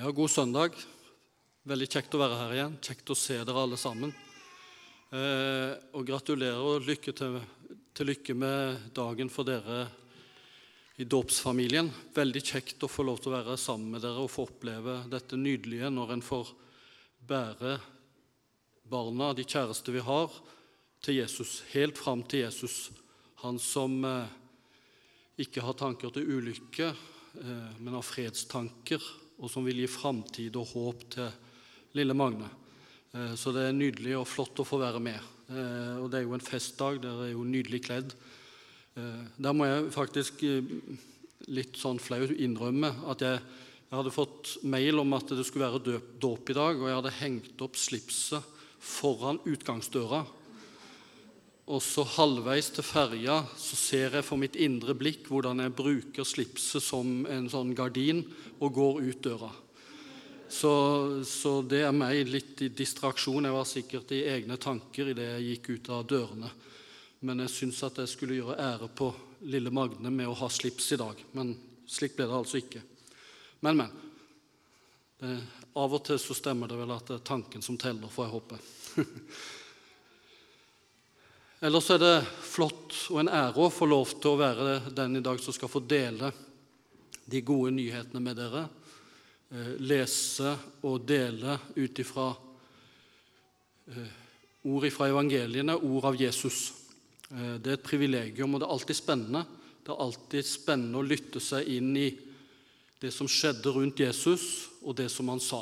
Ja, god søndag. Veldig kjekt å være her igjen. Kjekt å se dere alle sammen. Eh, og gratulerer og lykke til, til lykke med dagen for dere i dåpsfamilien. Veldig kjekt å få lov til å være sammen med dere og få oppleve dette nydelige når en får bære barna, de kjæreste vi har, til Jesus. Helt fram til Jesus. Han som eh, ikke har tanker til ulykke, eh, men har fredstanker og som vil gi framtid og håp til lille Magne. Eh, så det er nydelig og flott å få være med. Eh, og det er jo en festdag. Dere er jo nydelig kledd. Eh, der må jeg faktisk litt sånn flau innrømme at jeg, jeg, hadde fått mail om at det skulle være dåp i dag, og jeg hadde hengt opp slipset foran utgangsdøra. Og så halvveis til ferja så ser jeg for mitt indre blikk hvordan jeg bruker slipset som en sånn gardin og går ut døra. Så, så det er meg litt i distraksjon. Jeg var sikkert i egne tanker idet jeg gikk ut av dørene. Men jeg syns at jeg skulle gjøre ære på lille Magne med å ha slips i dag. Men slik ble det altså ikke. Men, men. Det, av og til så stemmer det vel at det er tanken som teller, får jeg håpe. Ellers er det flott og en ære å få lov til å være den i dag som skal få dele de gode nyhetene med dere. Eh, lese og dele ut ifra eh, ord fra evangeliene, ord av Jesus. Eh, det er et privilegium, og det er alltid spennende. Det er alltid spennende å lytte seg inn i det som skjedde rundt Jesus, og det som han sa.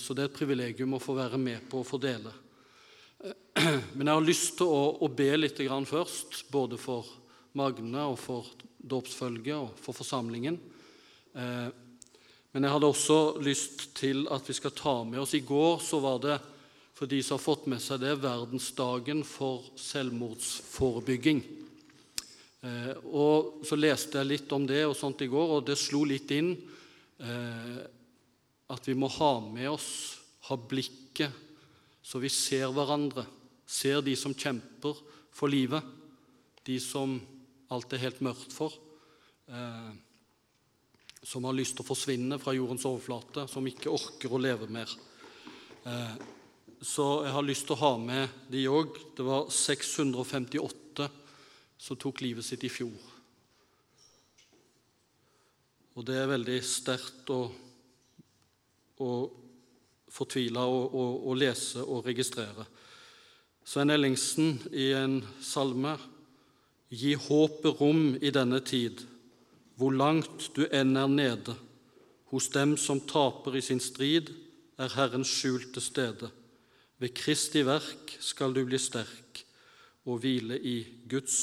Så det er et privilegium å få være med på å få dele. Men jeg har lyst til å, å be litt først, både for Magne og for dåpsfølget og for forsamlingen. Eh, men jeg hadde også lyst til at vi skal ta med oss I går så var det, for de som har fått med seg det, verdensdagen for selvmordsforebygging. Eh, og Så leste jeg litt om det og sånt i går, og det slo litt inn eh, at vi må ha med oss, ha blikket så vi ser hverandre, ser de som kjemper for livet, de som alt er helt mørkt for, eh, som har lyst til å forsvinne fra jordens overflate, som ikke orker å leve mer. Eh, så jeg har lyst til å ha med de òg. Det var 658 som tok livet sitt i fjor. Og det er veldig sterkt å, å fortvila å, å, å, lese og registrere. Svein Ellingsen i en salme Gi håpet rom i denne tid, hvor langt du enn er nede. Hos dem som taper i sin strid, er Herrens skjulte stede. Ved Kristi verk skal du bli sterk og hvile i Guds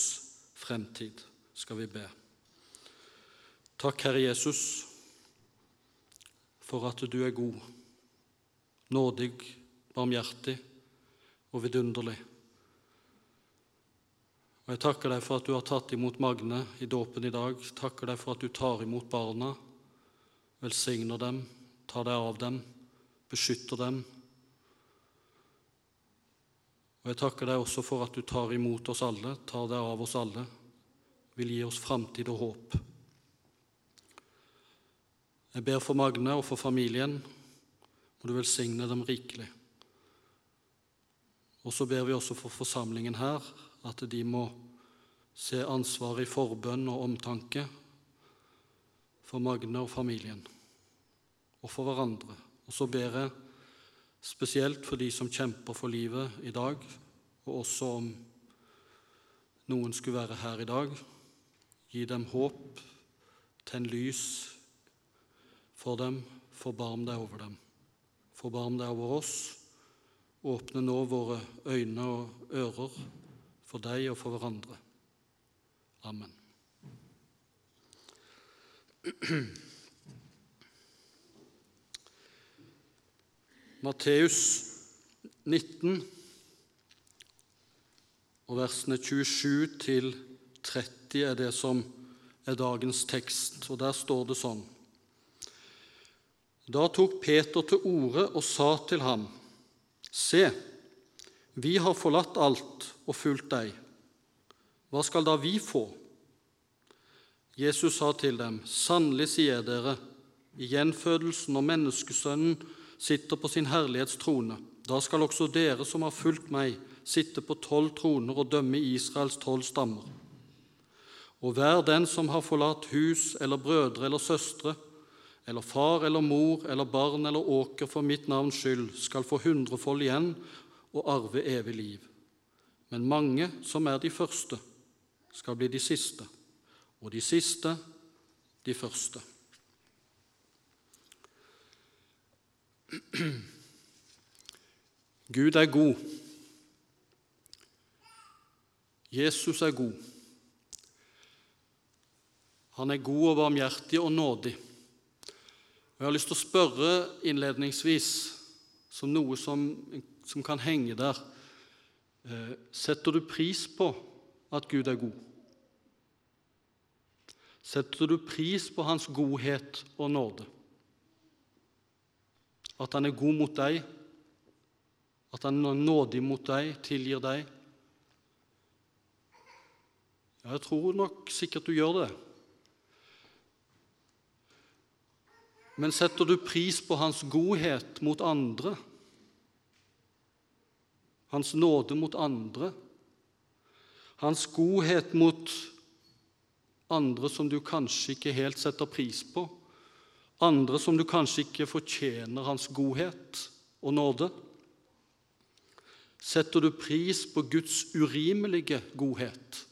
fremtid, skal vi be. Takk, Herre Jesus, for at du er god nådig, barmhjertig og vidunderlig. Og Jeg takker deg for at du har tatt imot Magne i dåpen i dag. Takker deg for at du tar imot barna, velsigner dem, tar deg av dem, beskytter dem. Og Jeg takker deg også for at du tar imot oss alle, tar deg av oss alle, vil gi oss framtid og håp. Jeg ber for Magne og for familien må du velsigne dem rikelig. Og så ber vi også for forsamlingen her at de må se ansvaret i forbønn og omtanke for Magne og familien og for hverandre. Og så ber jeg spesielt for de som kjemper for livet i dag, og også om noen skulle være her i dag. Gi dem håp, tenn lys for dem, forbarm deg over dem. Forbarm deg over oss. Åpne nå våre øyne og ører for deg og for hverandre. Amen. Matteus 19 og versene 27 til 30 er det som er dagens tekst, og der står det sånn da tok Peter til orde og sa til ham, Se, vi har forlatt alt og fulgt deg. Hva skal da vi få? Jesus sa til dem, Sannelig sier dere, i gjenfødelsen når Menneskesønnen sitter på sin herlighetstrone. Da skal også dere som har fulgt meg, sitte på tolv troner og dømme Israels tolv stammer. Og hver den som har forlatt hus eller brødre eller søstre, eller far eller mor eller barn eller åker for mitt navns skyld, skal få hundrefold igjen og arve evig liv. Men mange som er de første, skal bli de siste, og de siste de første. Gud er god. Jesus er god. Han er god og barmhjertig og nådig. Jeg har lyst til å spørre innledningsvis, som noe som, som kan henge der eh, Setter du pris på at Gud er god? Setter du pris på Hans godhet og nåde? At Han er god mot deg, at Han er nådig mot deg, tilgir deg? Ja, jeg tror nok sikkert du gjør det. Men setter du pris på hans godhet mot andre, hans nåde mot andre, hans godhet mot andre som du kanskje ikke helt setter pris på, andre som du kanskje ikke fortjener hans godhet og nåde? Setter du pris på Guds urimelige godhet,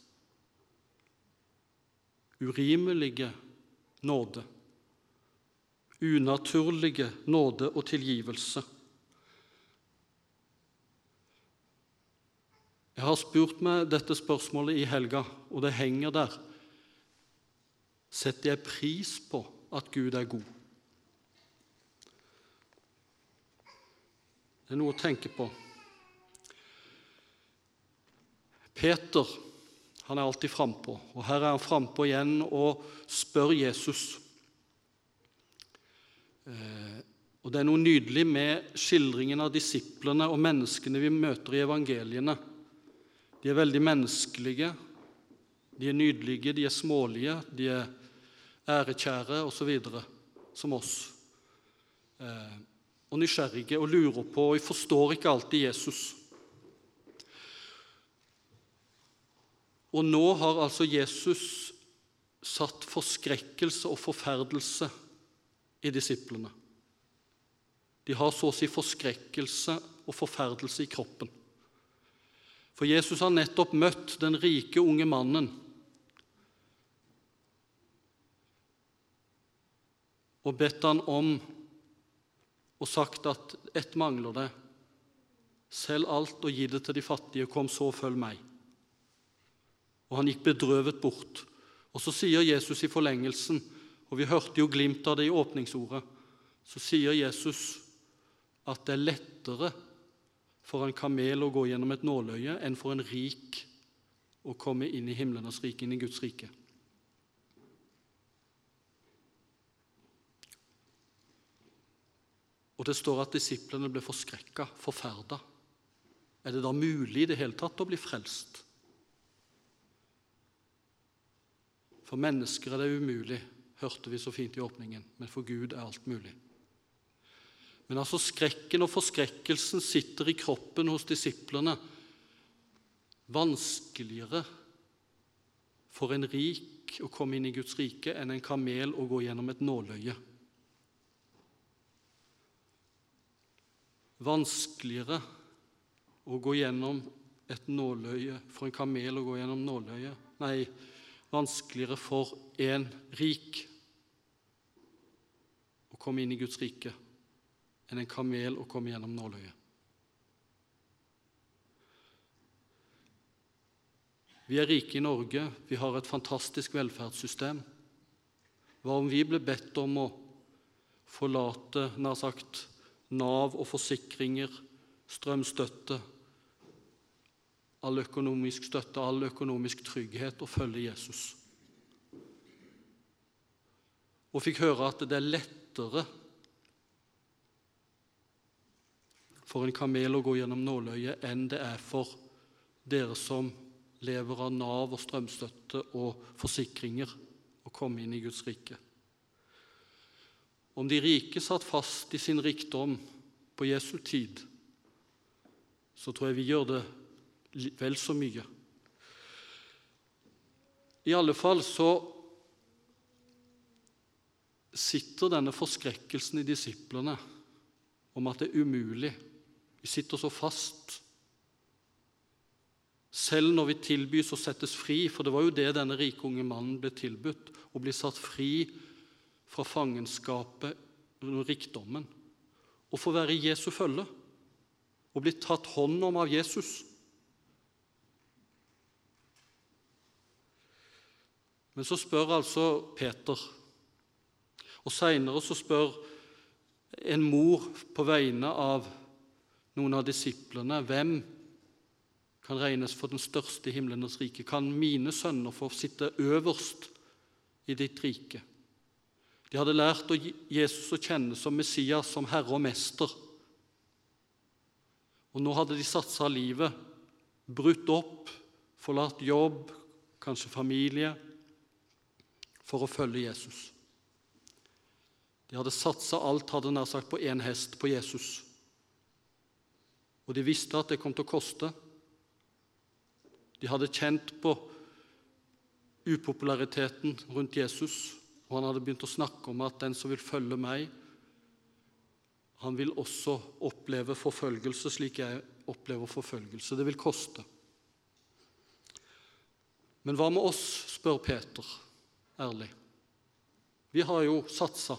urimelige nåde? Unaturlige nåde og tilgivelse. Jeg har spurt meg dette spørsmålet i helga, og det henger der. Setter jeg pris på at Gud er god? Det er noe å tenke på. Peter han er alltid frampå, og her er han frampå igjen og spør Jesus og Det er noe nydelig med skildringen av disiplene og menneskene vi møter i evangeliene. De er veldig menneskelige, de er nydelige, de er smålige, de er ærekjære osv., som oss. Eh, og nysgjerrige og lurer på, og jeg forstår ikke alltid Jesus. Og nå har altså Jesus satt forskrekkelse og forferdelse i disiplene. De har så å si forskrekkelse og forferdelse i kroppen. For Jesus har nettopp møtt den rike, unge mannen og bedt han om og sagt at ett mangler det. Selg alt og gi det til de fattige. Kom så, følg meg. Og han gikk bedrøvet bort. Og så sier Jesus i forlengelsen og Vi hørte jo glimt av det i åpningsordet. Så sier Jesus at det er lettere for en kamel å gå gjennom et nåløye enn for en rik å komme inn i himlenes rike, inn i Guds rike. Og det står at disiplene ble forskrekka, forferda. Er det da mulig i det hele tatt å bli frelst? For mennesker er det umulig hørte vi så fint i åpningen. Men for Gud er alt mulig. Men altså skrekken og forskrekkelsen sitter i kroppen hos disiplene. Vanskeligere for en rik å komme inn i Guds rike enn en kamel å gå gjennom et nåløye. Vanskeligere å gå gjennom et nåløye for en kamel å gå gjennom nåløyet. Nei, vanskeligere for en rik å komme inn i Guds rike enn en kamel å komme gjennom nåløyet. Vi er rike i Norge, vi har et fantastisk velferdssystem. Hva om vi ble bedt om å forlate nær sagt, Nav og forsikringer, strømstøtte, all økonomisk støtte, all økonomisk trygghet og følge Jesus? Og fikk høre at det er lettere for en kamel å gå gjennom nåløyet enn det er for dere som lever av Nav og strømstøtte og forsikringer, å komme inn i Guds rike. Om de rike satt fast i sin rikdom på Jesu tid, så tror jeg vi gjør det vel så mye. I alle fall så sitter denne forskrekkelsen i disiplene om at det er umulig. Vi sitter så fast. Selv når vi tilbys å settes fri, for det var jo det denne rike unge mannen ble tilbudt, å bli satt fri fra fangenskapet under rikdommen, Å få være i Jesu følge og bli tatt hånd om av Jesus. Men så spør altså Peter, og seinere så spør en mor på vegne av noen av disiplene hvem kan regnes for den største i himlenes rike. Kan mine sønner få sitte øverst i ditt rike? De hadde lært Jesus å kjenne som Messias, som Herre og Mester. Og nå hadde de satsa livet, brutt opp, forlatt jobb, kanskje familie, for å følge Jesus. De hadde satsa alt hadde nær sagt, på én hest, på Jesus. Og de visste at det kom til å koste. De hadde kjent på upopulariteten rundt Jesus, og han hadde begynt å snakke om at den som vil følge meg, han vil også oppleve forfølgelse slik jeg opplever forfølgelse. Det vil koste. Men hva med oss, spør Peter ærlig. Vi har jo satsa.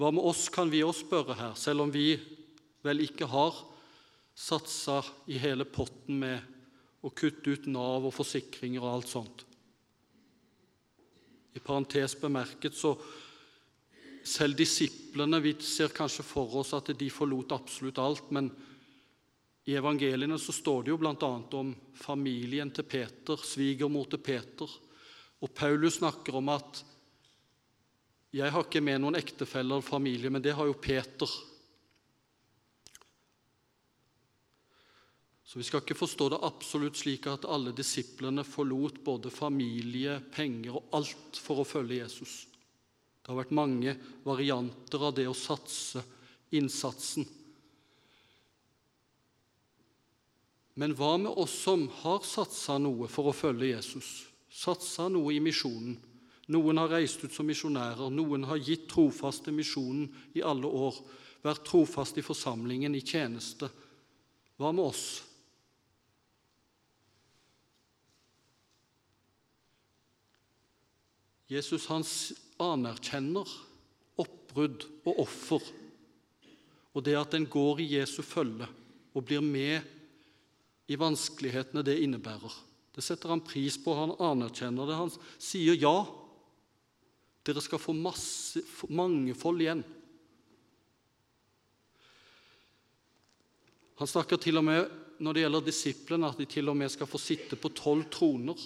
Hva med oss, kan vi også spørre her, selv om vi vel ikke har satsa i hele potten med å kutte ut Nav og forsikringer og alt sånt. I parentes bemerket så selv disiplene Vi ser kanskje for oss at de forlot absolutt alt, men i evangeliene så står det jo bl.a. om familien til Peter, svigermor til Peter. Og Paulus snakker om at 'jeg har ikke med noen ektefelle eller familie', men det har jo Peter. Så vi skal ikke forstå det absolutt slik at alle disiplene forlot både familie, penger og alt for å følge Jesus. Det har vært mange varianter av det å satse innsatsen. Men hva med oss som har satsa noe for å følge Jesus? Satsa noe i misjonen? Noen har reist ut som misjonærer, noen har gitt trofast til misjonen i alle år, vært trofast i forsamlingen, i tjeneste. Hva med oss? Jesus han anerkjenner oppbrudd og offer, og det at en går i Jesu følge og blir med i vanskelighetene det innebærer. Det setter han pris på, han anerkjenner det. Han sier ja. Dere skal få masse, mangefold igjen. Han snakker til og med når det gjelder disiplene, at de til og med skal få sitte på tolv troner.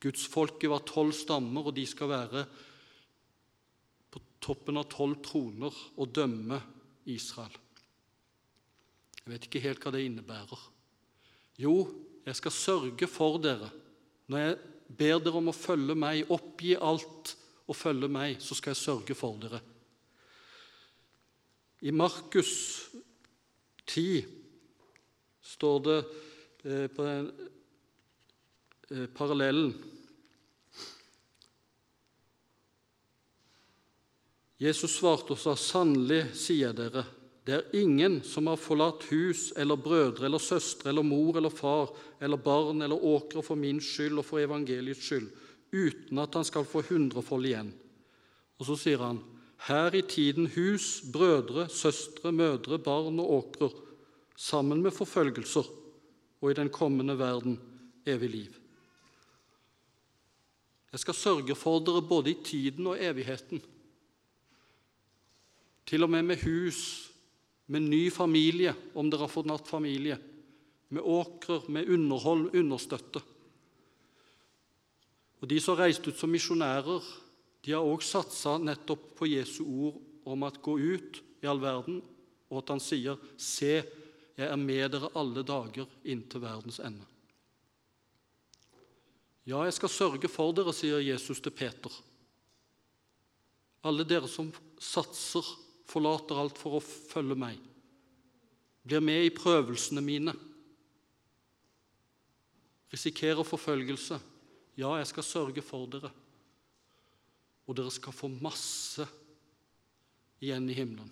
Gudsfolket var tolv stammer, og de skal være på toppen av tolv troner og dømme Israel. Jeg vet ikke helt hva det innebærer. Jo, jeg skal sørge for dere. Når jeg ber dere om å følge meg, oppgi alt og følge meg, så skal jeg sørge for dere. I Markus 10 står det eh, på den eh, parallellen Jesus svarte og sa, 'Sannelig, sier dere, det er ingen som har forlatt hus eller brødre eller søstre eller mor eller far eller barn eller åkre for min skyld og for evangeliets skyld, uten at han skal få hundrefold igjen.' Og så sier han, 'Her i tiden hus, brødre, søstre, mødre, barn og åkrer, sammen med forfølgelser, og i den kommende verden evig liv.' Jeg skal sørge for dere både i tiden og evigheten til og med med hus, med ny familie, om dere har forlatt familie, med åkrer, med underhold, understøtte. Og De som reiste ut som misjonærer, de har også satsa nettopp på Jesu ord om at gå ut i all verden, og at han sier, 'Se, jeg er med dere alle dager inntil verdens ende'. Ja, jeg skal sørge for dere, sier Jesus til Peter. Alle dere som satser, forlater alt for å følge meg, blir med i prøvelsene mine, risikerer forfølgelse. Ja, jeg skal sørge for dere, og dere skal få masse igjen i himmelen.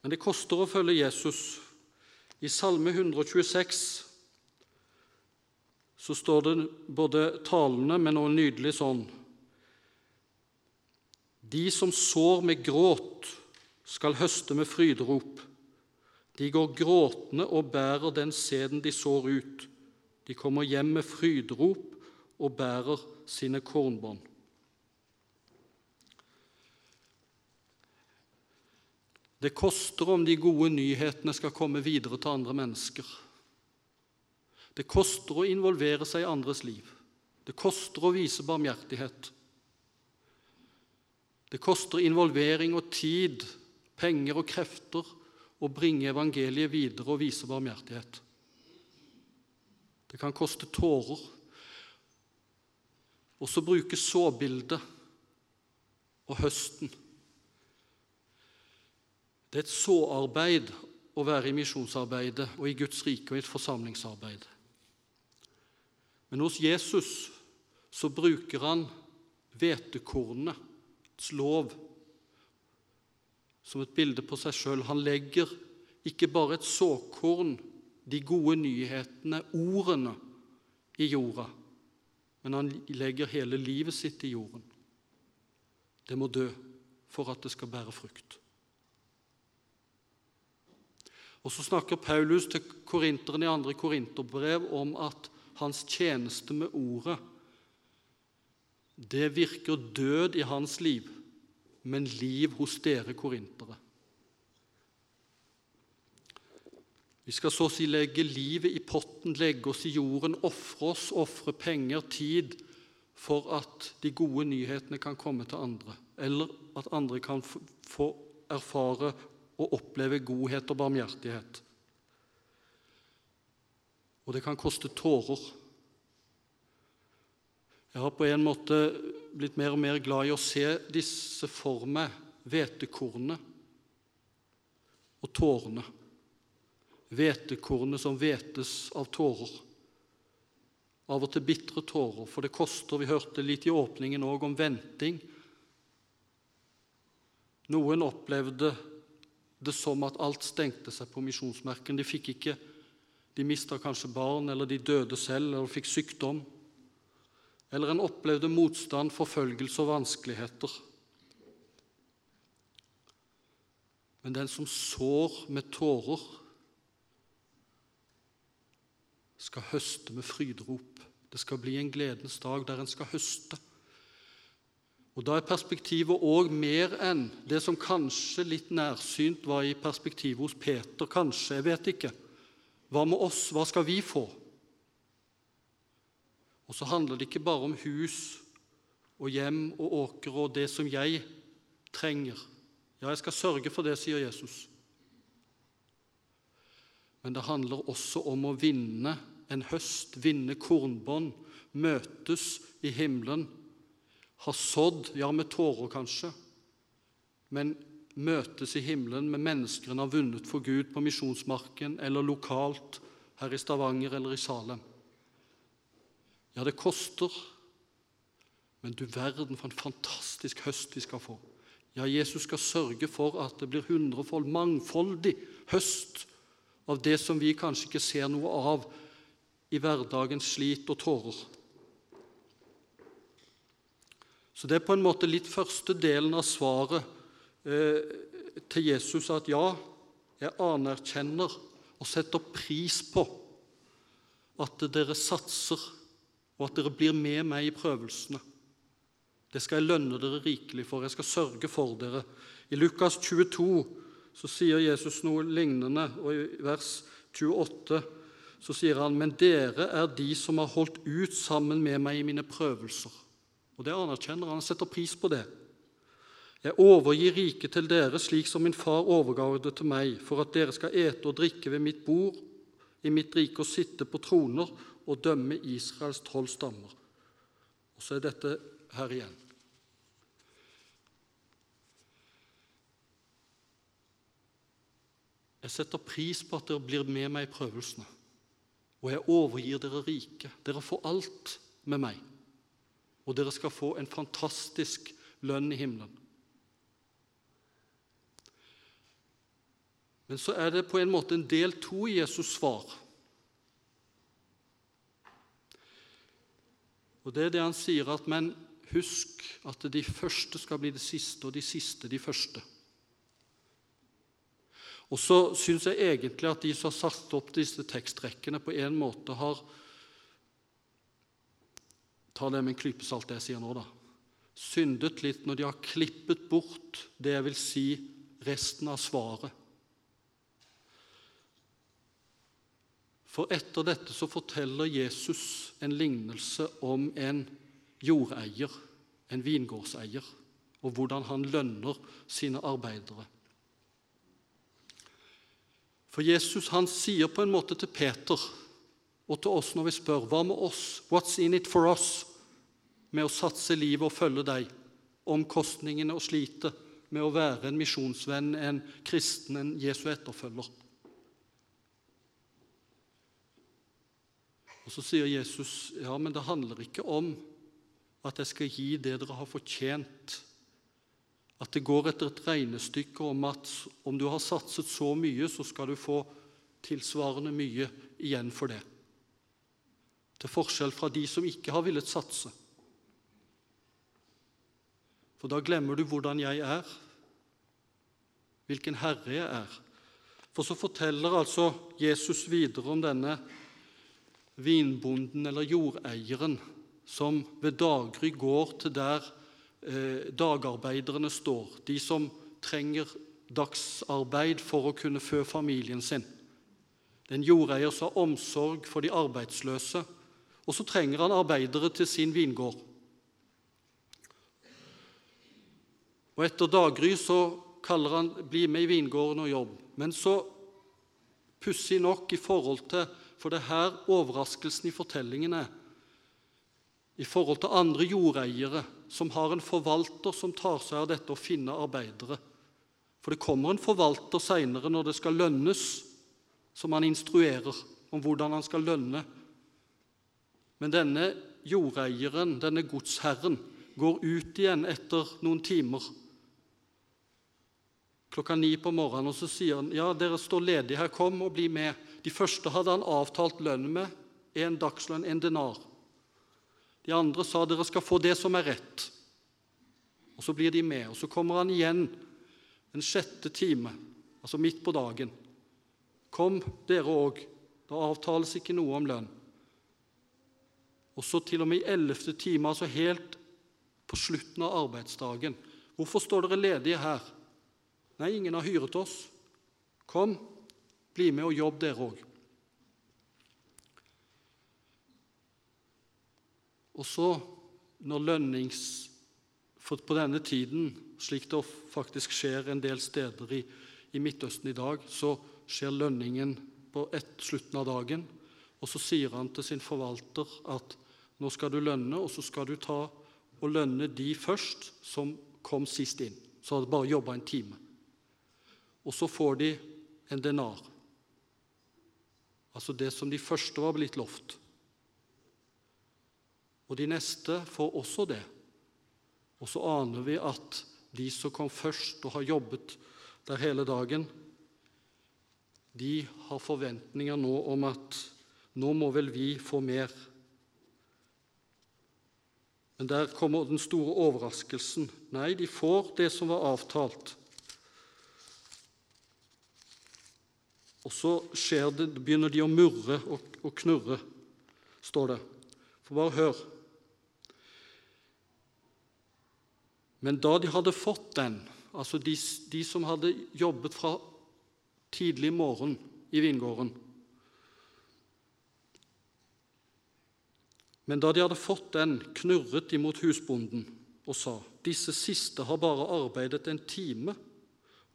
Men det koster å følge Jesus. I Salme 126 så står det både talende, men også nydelig sånn De som sår med gråt, skal høste med fryderop. De går gråtende og bærer den sæden de sår ut. De kommer hjem med fryderop og bærer sine kornbånd. Det koster om de gode nyhetene skal komme videre til andre mennesker. Det koster å involvere seg i andres liv. Det koster å vise barmhjertighet. Det koster involvering og tid, penger og krefter å bringe evangeliet videre og vise barmhjertighet. Det kan koste tårer. Og så bruke såbildet og høsten. Det er et såarbeid å være i misjonsarbeidet og i Guds rike og i et forsamlingsarbeid. Men hos Jesus så bruker han hvetekornets lov som et bilde på seg sjøl. Han legger ikke bare et såkorn, de gode nyhetene, ordene, i jorda, men han legger hele livet sitt i jorden. Det må dø for at det skal bære frukt. Og Så snakker Paulus til korinteren i andre korinterbrev om at hans tjeneste med ordet, det virker død i hans liv, men liv hos dere korintere. Vi skal så å si legge livet i potten, legge oss i jorden, ofre oss, ofre penger, tid, for at de gode nyhetene kan komme til andre, eller at andre kan få erfare og oppleve godhet og barmhjertighet og det kan koste tårer. Jeg har på en måte blitt mer og mer glad i å se disse for meg, hvetekornene og tårene. Hvetekornet som hvetes av tårer. Av og til bitre tårer, for det koster. Vi hørte litt i åpningen òg om venting. Noen opplevde det som at alt stengte seg på misjonsmerken. De fikk ikke de mista kanskje barn, eller de døde selv, eller fikk sykdom. Eller en opplevde motstand, forfølgelse og vanskeligheter. Men den som sår med tårer, skal høste med fryderop. Det skal bli en gledens dag der en skal høste. Og Da er perspektivet òg mer enn det som kanskje litt nærsynt var i perspektivet hos Peter. Kanskje, jeg vet ikke. Hva med oss? Hva skal vi få? Og så handler det ikke bare om hus og hjem og åker og det som jeg trenger. Ja, jeg skal sørge for det, sier Jesus. Men det handler også om å vinne en høst, vinne kornbånd, møtes i himmelen. Ha sådd, ja, med tårer kanskje, men møtes i himmelen med mennesker en har vunnet for Gud på misjonsmarken eller lokalt her i Stavanger eller i Salem. Ja, det koster, men du verden for en fantastisk høst vi skal få. Ja, Jesus skal sørge for at det blir hundrefold, mangfoldig høst av det som vi kanskje ikke ser noe av i hverdagens slit og tårer. Så det er på en måte litt første delen av svaret Eh, til Jesus at ja, jeg anerkjenner og setter pris på at dere satser, og at dere blir med meg i prøvelsene. Det skal jeg lønne dere rikelig for. Jeg skal sørge for dere. I Lukas 22 så sier Jesus noe lignende, og i vers 28 så sier han, men dere er de som har holdt ut sammen med meg i mine prøvelser. Og det anerkjenner han. Han setter pris på det. Jeg overgir riket til dere slik som min far overga det til meg, for at dere skal ete og drikke ved mitt bord i mitt rike å sitte på troner og dømme Israels tolv stammer. Og så er dette her igjen. Jeg setter pris på at dere blir med meg i prøvelsene, og jeg overgir dere rike. Dere får alt med meg, og dere skal få en fantastisk lønn i himmelen. Men så er det på en måte en del to i Jesus' svar. Og det er det han sier at Men husk at de første skal bli det siste, og de siste de første. Og så syns jeg egentlig at de som har satt opp disse tekstrekkene, på en måte har Ta det med en klype salt, det jeg sier nå, da. Syndet litt når de har klippet bort det jeg vil si resten av svaret. For etter dette så forteller Jesus en lignelse om en jordeier, en vingårdseier, og hvordan han lønner sine arbeidere. For Jesus han sier på en måte til Peter og til oss når vi spør hva med oss, what's in it for us, med å satse livet og følge deg, omkostningene og slitet med å være en misjonsvenn, en kristen, en Jesu etterfølger. Og Så sier Jesus ja, men det handler ikke om at jeg skal gi det dere har fortjent at det går etter et regnestykke om at om du har satset så mye, så skal du få tilsvarende mye igjen for det. Til forskjell fra de som ikke har villet satse. For da glemmer du hvordan jeg er, hvilken herre jeg er. For så forteller altså Jesus videre om denne vinbonden eller jordeieren som ved daggry går til der eh, dagarbeiderne står, de som trenger dagsarbeid for å kunne fø familien sin. Det er en jordeier som har omsorg for de arbeidsløse, og så trenger han arbeidere til sin vingård. Og Etter daggry så kaller han 'bli med i vingården og jobb'. Men så pussig nok i forhold til For det er her overraskelsen i fortellingen er. I forhold til andre jordeiere som har en forvalter som tar seg av dette å finne arbeidere. For det kommer en forvalter seinere når det skal lønnes, som han instruerer om hvordan han skal lønne. Men denne jordeieren, denne godsherren, går ut igjen etter noen timer. Klokka ni på morgenen, og så sier han ja, dere står ledige her, kom og bli med. De første hadde han avtalt lønn med, en dagslønn, en denar. De andre sa dere skal få det som er rett. Og Så blir de med. og Så kommer han igjen en sjette time, altså midt på dagen. Kom, dere òg. Da avtales ikke noe om lønn. Og så til og med i ellevte time, altså helt på slutten av arbeidsdagen. Hvorfor står dere ledige her? Nei, ingen har hyret oss. Kom, bli med og jobb, dere òg. Og så, når lønnings... For på denne tiden, slik det faktisk skjer en del steder i, i Midtøsten i dag, så skjer lønningen på et, slutten av dagen. Og så sier han til sin forvalter at nå skal du lønne, og så skal du ta og lønne de først som kom sist inn. Så hadde bare jobba en time. Og så får de en denar. Altså det som de første var blitt lovt. Og de neste får også det. Og så aner vi at de som kom først og har jobbet der hele dagen, de har forventninger nå om at nå må vel vi få mer. Men der kommer den store overraskelsen. Nei, de får det som var avtalt. Og så det, begynner de å murre og, og knurre, står det. For bare hør. Men da de hadde fått den, altså de, de som hadde jobbet fra tidlig morgen i vingården Men da de hadde fått den, knurret de mot husbonden og sa:" Disse siste har bare arbeidet en time,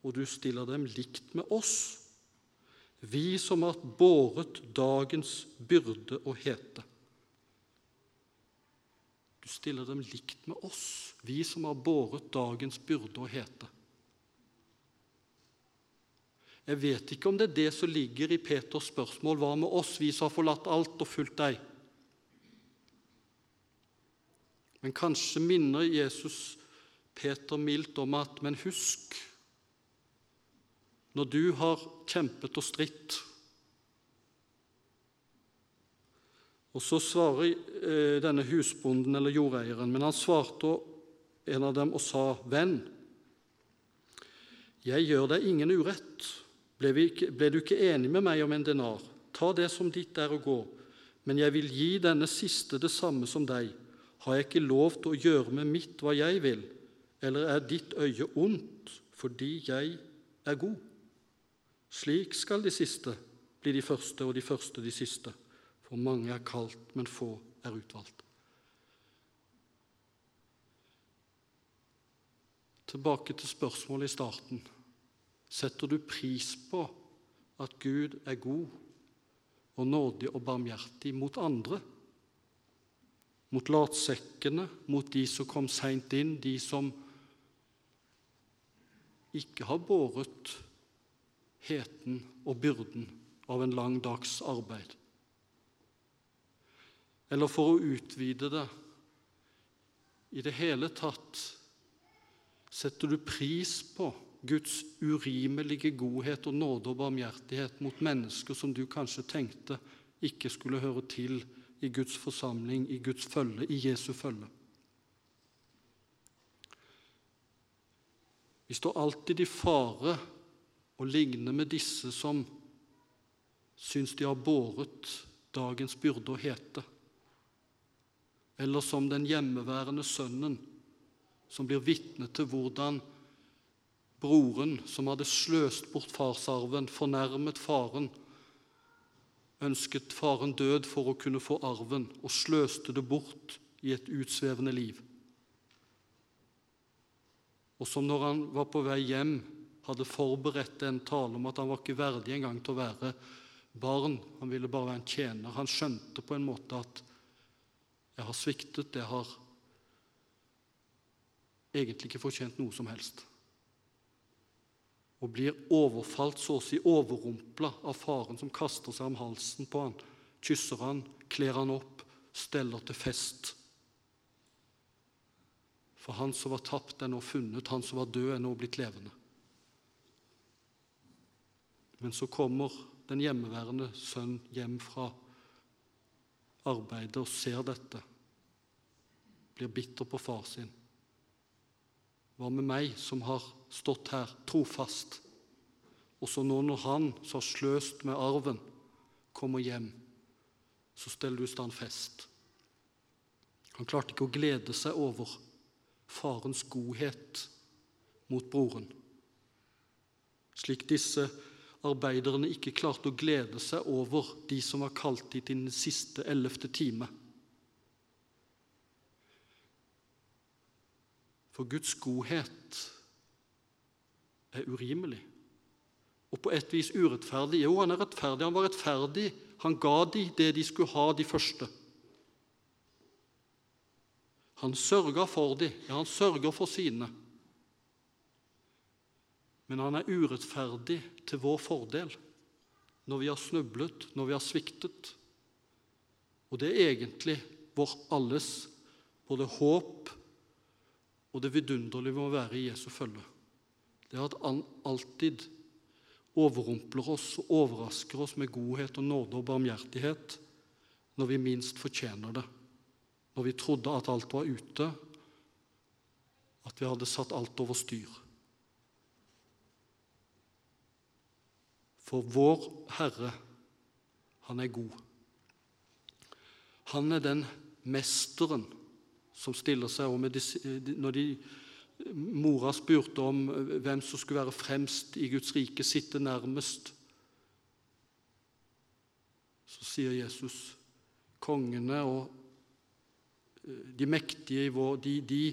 og du stiller dem likt med oss, vi som har båret dagens byrde og hete. Du stiller dem likt med oss, vi som har båret dagens byrde og hete. Jeg vet ikke om det er det som ligger i Peters spørsmål. Hva med oss, vi som har forlatt alt og fulgt deg? Men kanskje minner Jesus Peter mildt om at Men husk, når du har kjempet og stritt Og så svarer eh, denne husbonden eller jordeieren, men han svarte en av dem og sa, Venn, jeg gjør deg ingen urett. Ble, ikke, ble, du ikke enig med meg om en denar? Ta det som ditt er å gå. Men jeg vil gi denne siste det samme som deg. Har jeg ikke lov til å gjøre med mitt hva jeg vil? Eller er ditt øye ondt fordi jeg er god? Slik skal de siste bli de første, og de første de siste. For mange er kalt, men få er utvalgt. Tilbake til spørsmålet i starten. Setter du pris på at Gud er god og nådig og barmhjertig mot andre? Mot latsekkene, mot de som kom seint inn, de som ikke har båret heten og byrden av en lang dags arbeid. Eller for å utvide det i det hele tatt Setter du pris på Guds urimelige godhet og nåde og barmhjertighet mot mennesker som du kanskje tenkte ikke skulle høre til i Guds forsamling, i Guds følge, i Jesu følge? Vi står alltid i fare å ligne med disse som syns de har båret dagens byrde og hete eller som den hjemmeværende sønnen som blir vitne til hvordan broren, som hadde sløst bort farsarven, fornærmet faren, ønsket faren død for å kunne få arven, og sløste det bort i et utsvevende liv. Og som når han var på vei hjem, hadde forberedt en tale om at han var ikke verdig engang til å være barn, han ville bare være en tjener. Han skjønte på en måte at jeg har sviktet, jeg har egentlig ikke fortjent noe som helst. Og blir overfalt, så å si overrumpla av faren som kaster seg om halsen på han, kysser han, kler han opp, steller til fest. For han som var tapt, er nå funnet, han som var død, er nå blitt levende. Men så kommer den hjemmeværende sønn hjem fra arbeidet og ser dette blir bitter på far sin. Hva med meg som har stått her trofast, og så nå når han som har sløst med arven, kommer hjem, så steller du i stand fest. Han klarte ikke å glede seg over farens godhet mot broren. Slik disse arbeiderne ikke klarte å glede seg over de som var kalt dit i den siste ellevte time. For Guds godhet er urimelig. Og på et vis urettferdig. Jo, han er rettferdig. Han var rettferdig. Han ga de det de skulle ha, de første. Han sørga for de. Ja, han sørger for sine. Men han er urettferdig til vår fordel når vi har snublet, når vi har sviktet. Og det er egentlig vår alles både håp og det vidunderlige med å være i Jesu følge, det er at han alltid overrumpler oss og overrasker oss med godhet og nåde og barmhjertighet når vi minst fortjener det, når vi trodde at alt var ute, at vi hadde satt alt over styr. For vår Herre, han er god. Han er den mesteren som stiller seg og Når de, mora spurte om hvem som skulle være fremst i Guds rike, sitte nærmest, så sier Jesus kongene og eh, de mektige i vår de, de,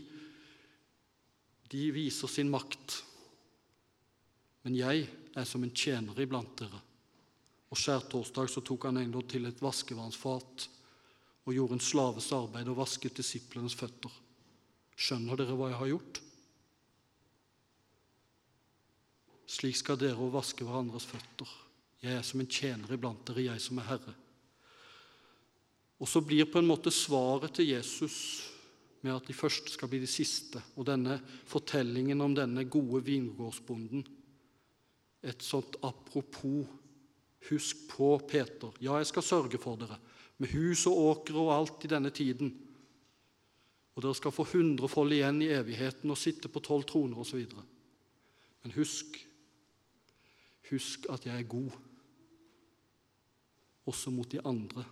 de viser sin makt. Men jeg er som en tjener iblant dere. Og Skjærtorsdag så tok han endog til et vaskevannsfat og gjorde en slaves arbeid og vasket disiplenes føtter. Skjønner dere hva jeg har gjort? Slik skal dere òg vaske hverandres føtter. Jeg er som en tjener iblant dere, jeg som er herre. Og så blir på en måte svaret til Jesus med at de første skal bli de siste, og denne fortellingen om denne gode vingårdsbonden et sånt apropos Husk på Peter. Ja, jeg skal sørge for dere, med hus og åker og alt i denne tiden. Og dere skal få hundrefold igjen i evigheten og sitte på tolv troner osv. Men husk, husk at jeg er god, også mot de andre.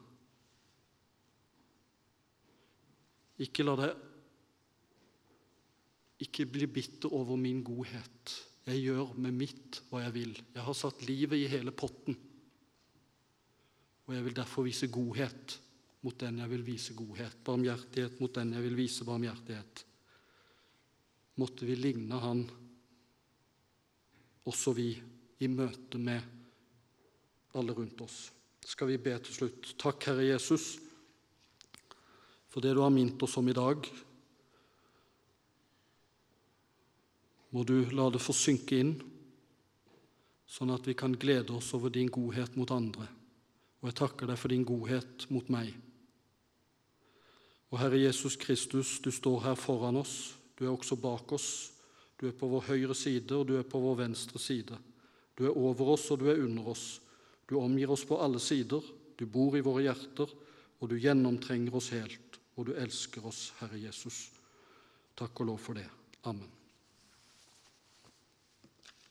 Ikke la deg ikke bli bitter over min godhet. Jeg gjør med mitt hva jeg vil. Jeg har satt livet i hele potten. Og jeg vil derfor vise godhet mot den jeg vil vise godhet, barmhjertighet mot den jeg vil vise barmhjertighet. Måtte vi ligne Han, også vi, i møte med alle rundt oss. Skal vi be til slutt. Takk, Herre Jesus, for det du har minnet oss om i dag. Må du la det få synke inn, sånn at vi kan glede oss over din godhet mot andre. Og jeg takker deg for din godhet mot meg. Og Herre Jesus Kristus, du står her foran oss. Du er også bak oss. Du er på vår høyre side, og du er på vår venstre side. Du er over oss, og du er under oss. Du omgir oss på alle sider. Du bor i våre hjerter, og du gjennomtrenger oss helt. Og du elsker oss, Herre Jesus. Takk og lov for det. Amen.